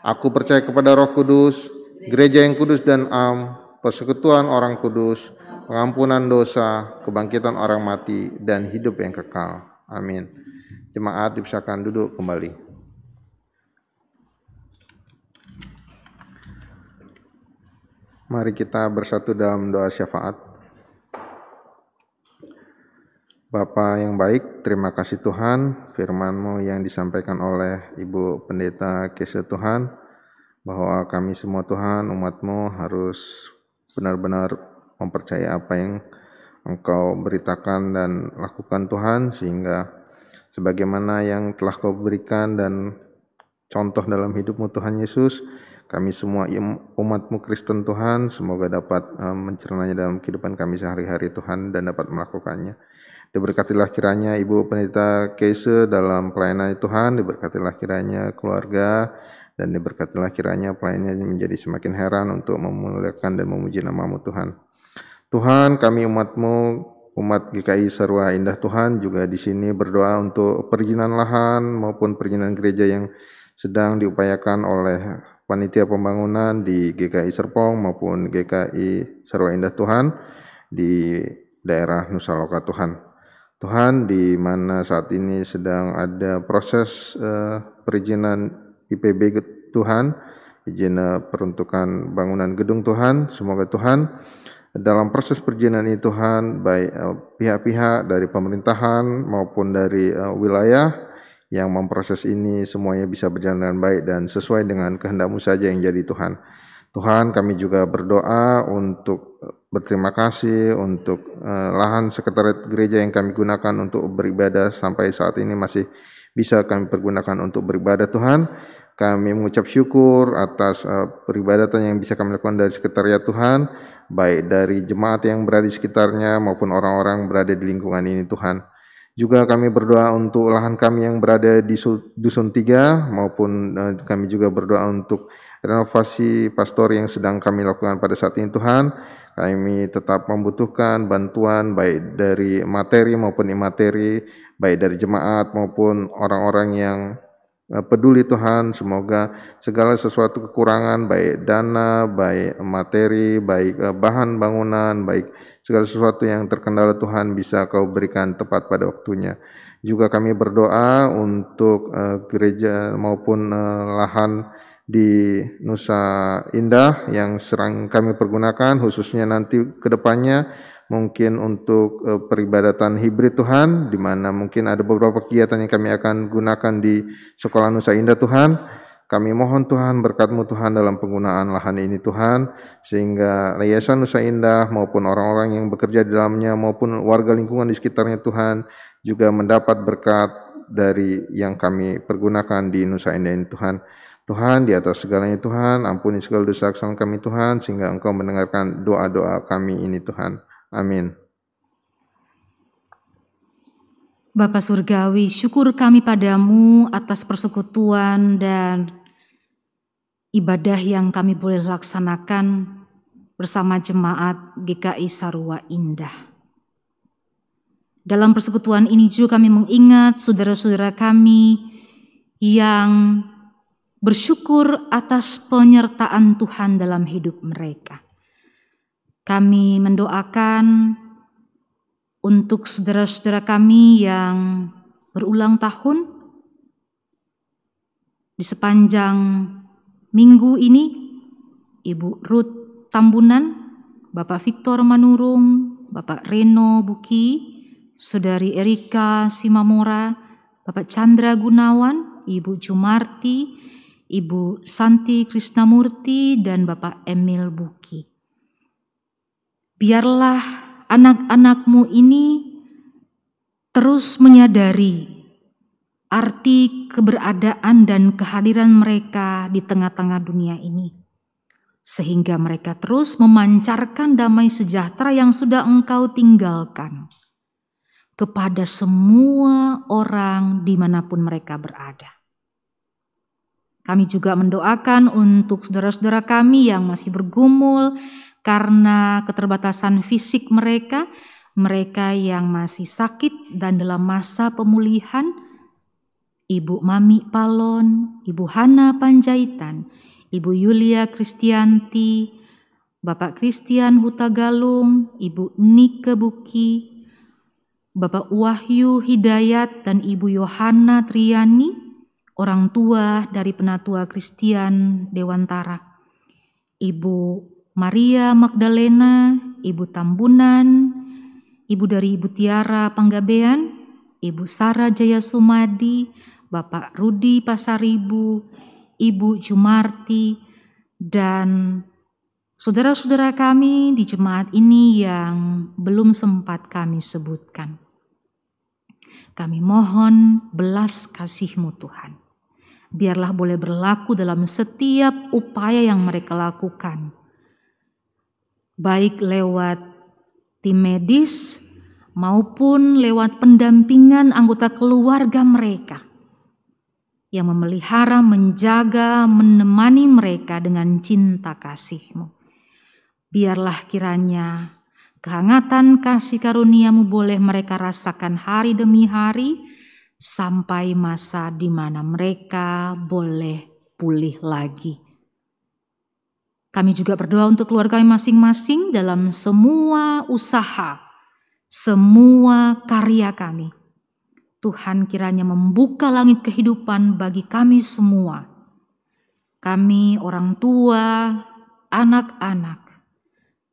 Aku percaya kepada roh kudus, gereja yang kudus dan am, persekutuan orang kudus, pengampunan dosa, kebangkitan orang mati, dan hidup yang kekal. Amin. Jemaat dipersilakan duduk kembali. Mari kita bersatu dalam doa syafaat. Bapa yang baik, terima kasih Tuhan firman-Mu yang disampaikan oleh Ibu Pendeta Kese Tuhan, bahwa kami semua Tuhan, umat-Mu harus benar-benar mempercayai apa yang Engkau beritakan dan lakukan Tuhan, sehingga sebagaimana yang telah Kau berikan dan contoh dalam hidupmu Tuhan Yesus, kami semua umatmu Kristen Tuhan, semoga dapat uh, mencernanya dalam kehidupan kami sehari-hari Tuhan dan dapat melakukannya. Diberkatilah kiranya Ibu Pendeta Keise dalam pelayanan Tuhan, diberkatilah kiranya keluarga, dan diberkatilah kiranya pelayannya menjadi semakin heran untuk memuliakan dan memuji namamu Tuhan. Tuhan kami umatmu, umat GKI Sarwa Indah Tuhan juga di sini berdoa untuk perizinan lahan maupun perizinan gereja yang sedang diupayakan oleh panitia pembangunan di GKI Serpong maupun GKI Sarwa Indah Tuhan di daerah Nusa Loka Tuhan. Tuhan di mana saat ini sedang ada proses uh, perizinan IPB Tuhan, izin peruntukan bangunan gedung Tuhan, semoga Tuhan dalam proses ini Tuhan baik uh, pihak-pihak dari pemerintahan maupun dari uh, wilayah yang memproses ini semuanya bisa berjalan dengan baik dan sesuai dengan kehendakmu saja yang jadi Tuhan. Tuhan kami juga berdoa untuk berterima kasih untuk lahan sekretariat gereja yang kami gunakan untuk beribadah sampai saat ini masih bisa kami pergunakan untuk beribadah Tuhan. Kami mengucap syukur atas uh, peribadatan yang bisa kami lakukan dari sekretariat Tuhan, baik dari jemaat yang berada di sekitarnya maupun orang-orang berada di lingkungan ini Tuhan. Juga kami berdoa untuk lahan kami yang berada di Dusun Tiga maupun uh, kami juga berdoa untuk renovasi pastor yang sedang kami lakukan pada saat ini Tuhan. Kami tetap membutuhkan bantuan baik dari materi maupun imateri, baik dari jemaat maupun orang-orang yang peduli Tuhan, semoga segala sesuatu kekurangan baik dana, baik materi, baik eh, bahan bangunan, baik segala sesuatu yang terkendala Tuhan bisa Kau berikan tepat pada waktunya. Juga kami berdoa untuk uh, gereja maupun lahan di Nusa Indah yang serang kami pergunakan khususnya nanti ke depannya mungkin untuk uh, peribadatan hibrid Tuhan di mana mungkin ada beberapa kegiatan yang kami akan gunakan di Sekolah Nusa Indah Tuhan kami mohon Tuhan berkatmu Tuhan dalam penggunaan lahan ini Tuhan, sehingga Yayasan Nusa Indah maupun orang-orang yang bekerja di dalamnya maupun warga lingkungan di sekitarnya Tuhan juga mendapat berkat dari yang kami pergunakan di Nusa Indah ini Tuhan. Tuhan di atas segalanya Tuhan, ampuni segala dosa kesalahan kami Tuhan, sehingga Engkau mendengarkan doa-doa kami ini Tuhan. Amin. Bapa Surgawi, syukur kami padamu atas persekutuan dan ibadah yang kami boleh laksanakan bersama jemaat GKI Sarua Indah. Dalam persekutuan ini juga kami mengingat saudara-saudara kami yang bersyukur atas penyertaan Tuhan dalam hidup mereka. Kami mendoakan untuk saudara-saudara kami yang berulang tahun di sepanjang Minggu ini Ibu Ruth Tambunan, Bapak Victor Manurung, Bapak Reno Buki, Saudari Erika Simamora, Bapak Chandra Gunawan, Ibu Jumarti, Ibu Santi Krisnamurti, dan Bapak Emil Buki. Biarlah anak-anakmu ini terus menyadari arti keberadaan dan kehadiran mereka di tengah-tengah dunia ini, sehingga mereka terus memancarkan damai sejahtera yang sudah Engkau tinggalkan kepada semua orang di mana pun mereka berada. Kami juga mendoakan untuk saudara-saudara kami yang masih bergumul karena keterbatasan fisik mereka, mereka yang masih sakit dan dalam masa pemulihan, Ibu Mami Palon, Ibu Hana Panjaitan, Ibu Yulia Kristianti, Bapak Christian Hutagalung, Ibu Nike Buki, Bapak Wahyu Hidayat dan Ibu Yohana Triani, orang tua dari Penatua Kristian Dewantara, Ibu Maria Magdalena, Ibu Tambunan, Ibu dari Ibu Tiara Panggabean, Ibu Sara Jaya Sumadi, Bapak Rudi Pasaribu, Ibu Jumarti, dan saudara-saudara kami di jemaat ini yang belum sempat kami sebutkan. Kami mohon belas kasih-Mu Tuhan. Biarlah boleh berlaku dalam setiap upaya yang mereka lakukan. Baik lewat tim medis maupun lewat pendampingan anggota keluarga mereka yang memelihara, menjaga, menemani mereka dengan cinta kasih-Mu. Biarlah kiranya kehangatan kasih karuniamu boleh mereka rasakan hari demi hari sampai masa di mana mereka boleh pulih lagi. Kami juga berdoa untuk keluarga masing-masing dalam semua usaha, semua karya kami Tuhan kiranya membuka langit kehidupan bagi kami semua. Kami orang tua, anak-anak,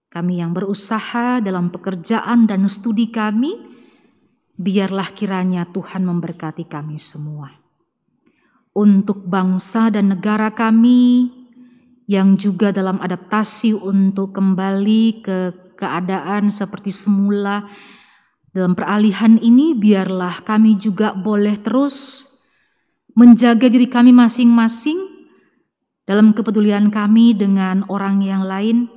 kami yang berusaha dalam pekerjaan dan studi kami, biarlah kiranya Tuhan memberkati kami semua. Untuk bangsa dan negara kami yang juga dalam adaptasi untuk kembali ke keadaan seperti semula, dalam peralihan ini biarlah kami juga boleh terus menjaga diri kami masing-masing dalam kepedulian kami dengan orang yang lain.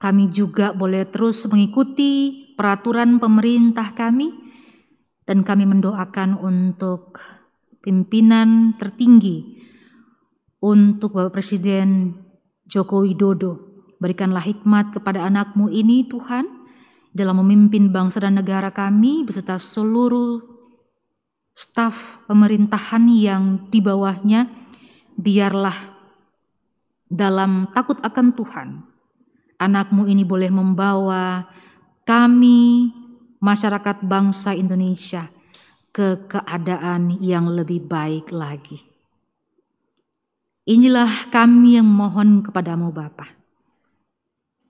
Kami juga boleh terus mengikuti peraturan pemerintah kami dan kami mendoakan untuk pimpinan tertinggi untuk Bapak Presiden Joko Widodo. Berikanlah hikmat kepada anakmu ini Tuhan dalam memimpin bangsa dan negara kami beserta seluruh staf pemerintahan yang di bawahnya, biarlah dalam takut akan Tuhan, anakmu ini boleh membawa kami, masyarakat bangsa Indonesia, ke keadaan yang lebih baik lagi. Inilah kami yang mohon kepadamu Bapa.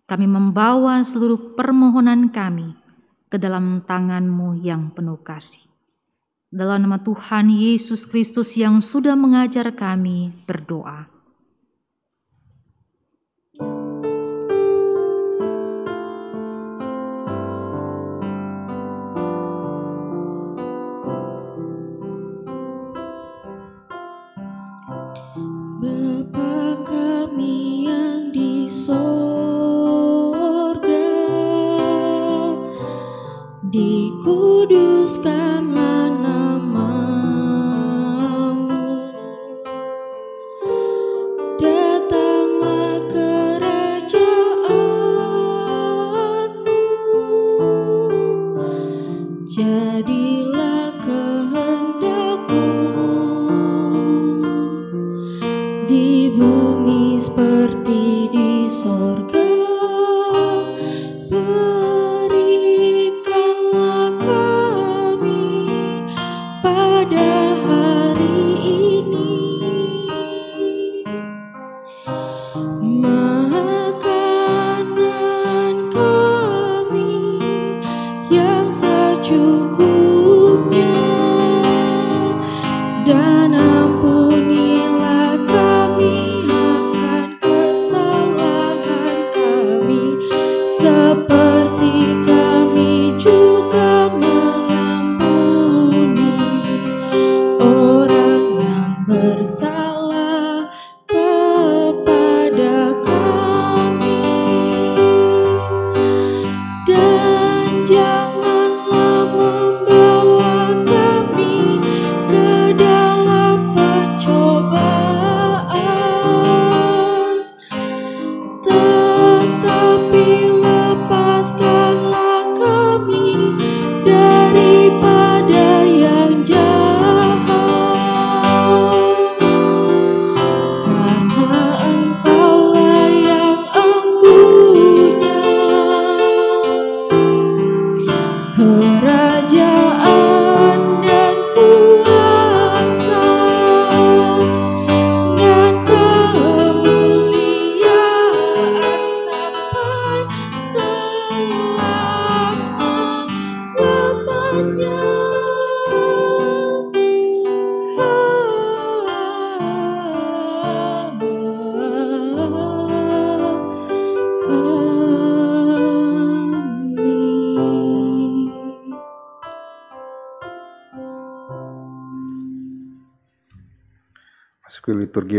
Kami membawa seluruh permohonan kami ke dalam tanganmu yang penuh kasih. Dalam nama Tuhan Yesus Kristus yang sudah mengajar kami berdoa. Sorga, dikuduskanlah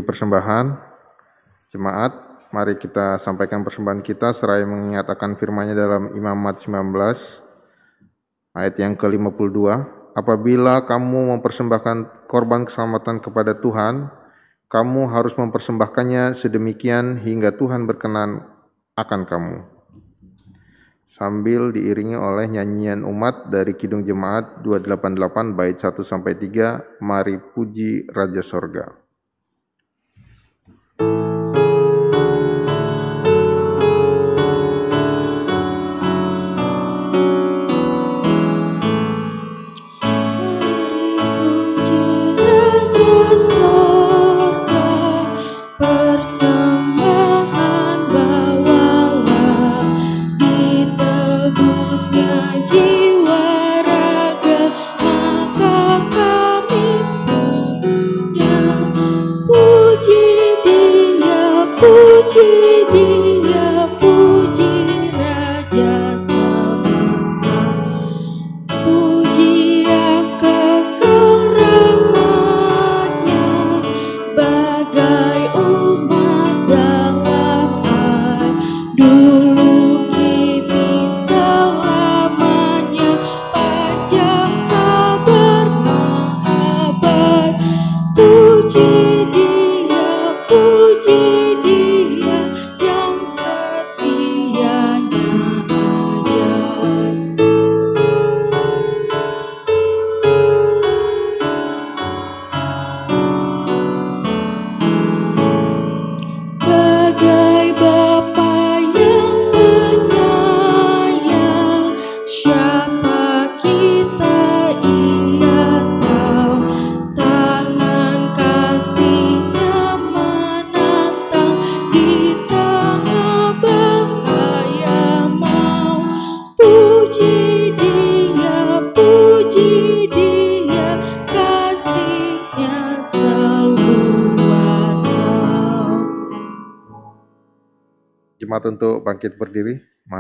persembahan, jemaat, mari kita sampaikan persembahan kita seraya mengingat akan firman-Nya dalam Imamat 19 ayat yang ke-52. Apabila kamu mempersembahkan korban keselamatan kepada Tuhan, kamu harus mempersembahkannya sedemikian hingga Tuhan berkenan akan kamu. Sambil diiringi oleh nyanyian umat dari Kidung Jemaat 288 bait 1 sampai 3, mari puji Raja Sorga. Mari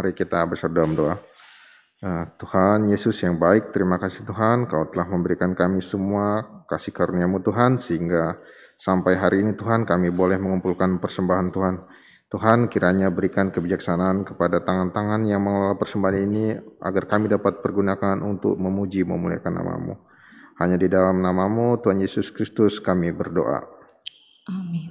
Mari kita dalam doa. Nah, Tuhan Yesus yang baik, terima kasih Tuhan, Kau telah memberikan kami semua kasih karuniamu Tuhan, sehingga sampai hari ini Tuhan kami boleh mengumpulkan persembahan Tuhan. Tuhan kiranya berikan kebijaksanaan kepada tangan-tangan yang mengelola persembahan ini, agar kami dapat pergunakan untuk memuji memuliakan namamu. Hanya di dalam namamu, Tuhan Yesus Kristus, kami berdoa. Amin.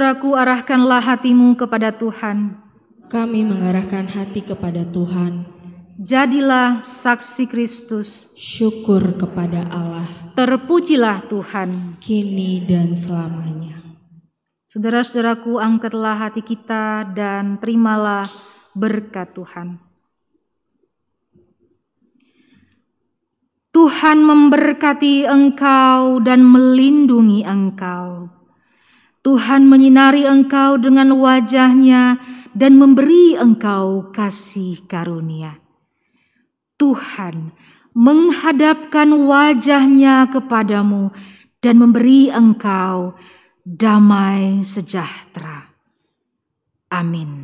Saudara-saudaraku, arahkanlah hatimu kepada Tuhan. Kami mengarahkan hati kepada Tuhan, Jadilah saksi Kristus. syukur kepada Allah, Terpujilah Tuhan. kini dan selamanya. Saudara-saudaraku, angkatlah hati kita dan terimalah berkat Tuhan. Tuhan memberkati engkau dan melindungi engkau. Tuhan menyinari engkau dengan wajahnya dan memberi engkau kasih karunia. Tuhan menghadapkan wajahnya kepadamu dan memberi engkau damai sejahtera. Amin.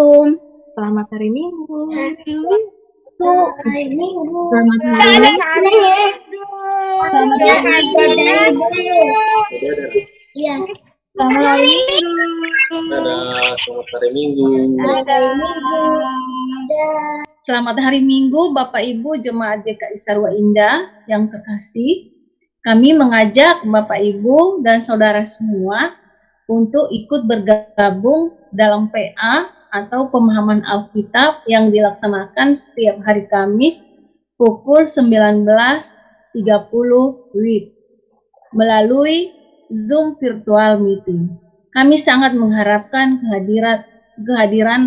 Zoom. Selamat hari Minggu. Hari Minggu. Hari Minggu. Selamat hari adanya. Selamat hari adanya. Iya. Selamat hari Minggu. Dadah, selamat hari Minggu. Ada hari Minggu. Selamat hari Minggu Bapak Ibu Jemaat GKI Sarwa Indah yang terkasih. Kami mengajak Bapak Ibu dan saudara semua untuk ikut bergabung dalam PA atau pemahaman Alkitab yang dilaksanakan setiap hari Kamis pukul 19.30 WIB melalui Zoom virtual meeting. Kami sangat mengharapkan kehadiran kehadiran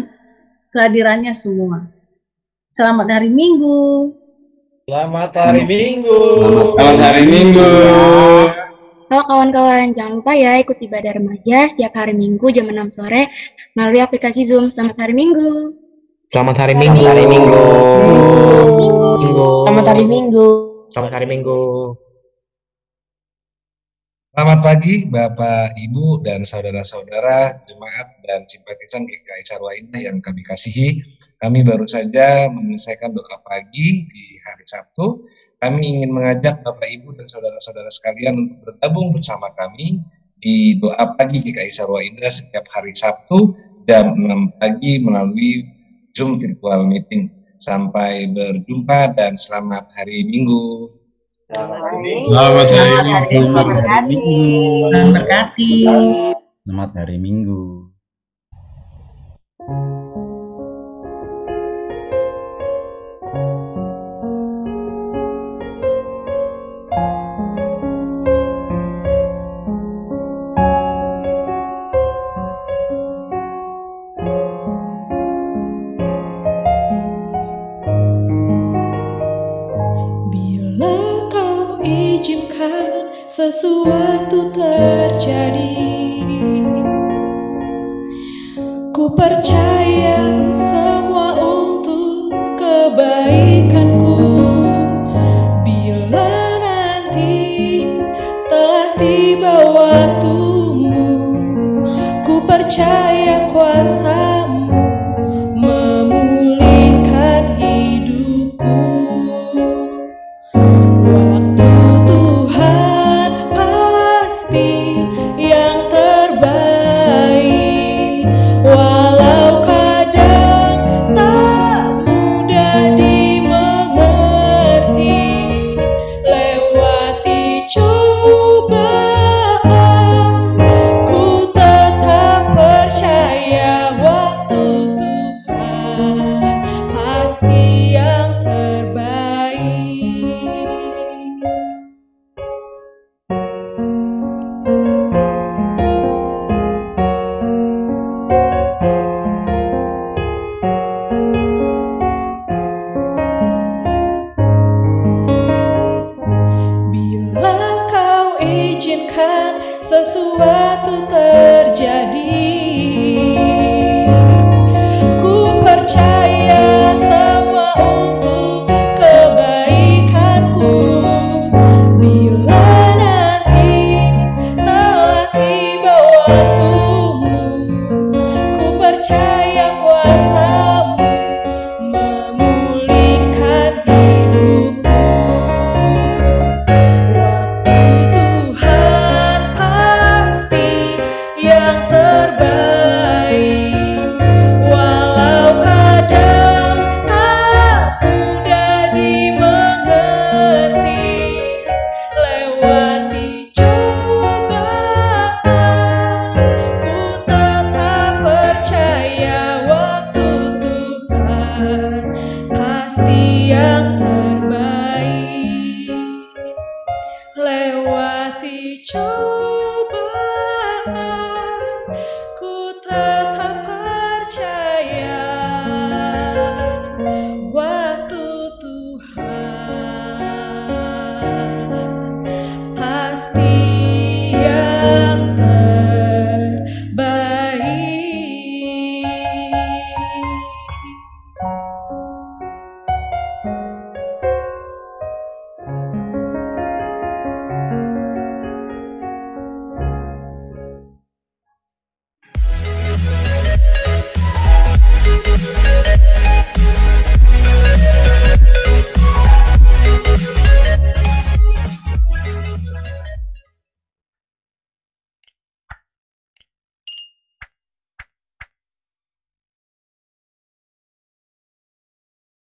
kehadirannya semua. Selamat hari Minggu. Selamat hari Minggu. Selamat hari Minggu. Halo kawan-kawan, jangan lupa ya ikut ibadah remaja setiap hari Minggu jam 6 sore melalui aplikasi Zoom. Selamat hari Minggu. Selamat hari Minggu. Hari Minggu. Minggu. Selamat hari Minggu. Selamat hari Minggu. Selamat pagi Bapak, Ibu, dan saudara-saudara jemaat dan simpatisan GKI Sarwa Indah yang kami kasihi. Kami baru saja menyelesaikan doa pagi di hari Sabtu. Kami ingin mengajak Bapak, Ibu, dan saudara-saudara sekalian untuk bergabung bersama kami di doa pagi GKI Sarwa Indah setiap hari Sabtu jam 6 pagi melalui Zoom virtual meeting. Sampai berjumpa dan selamat hari Minggu. Selamat hari Minggu. Selamat berkati. Selamat hari Minggu. Sesuatu terjadi. Ku percaya semua untuk kebaikanku. Bila nanti telah tiba waktumu Ku percaya kuasamu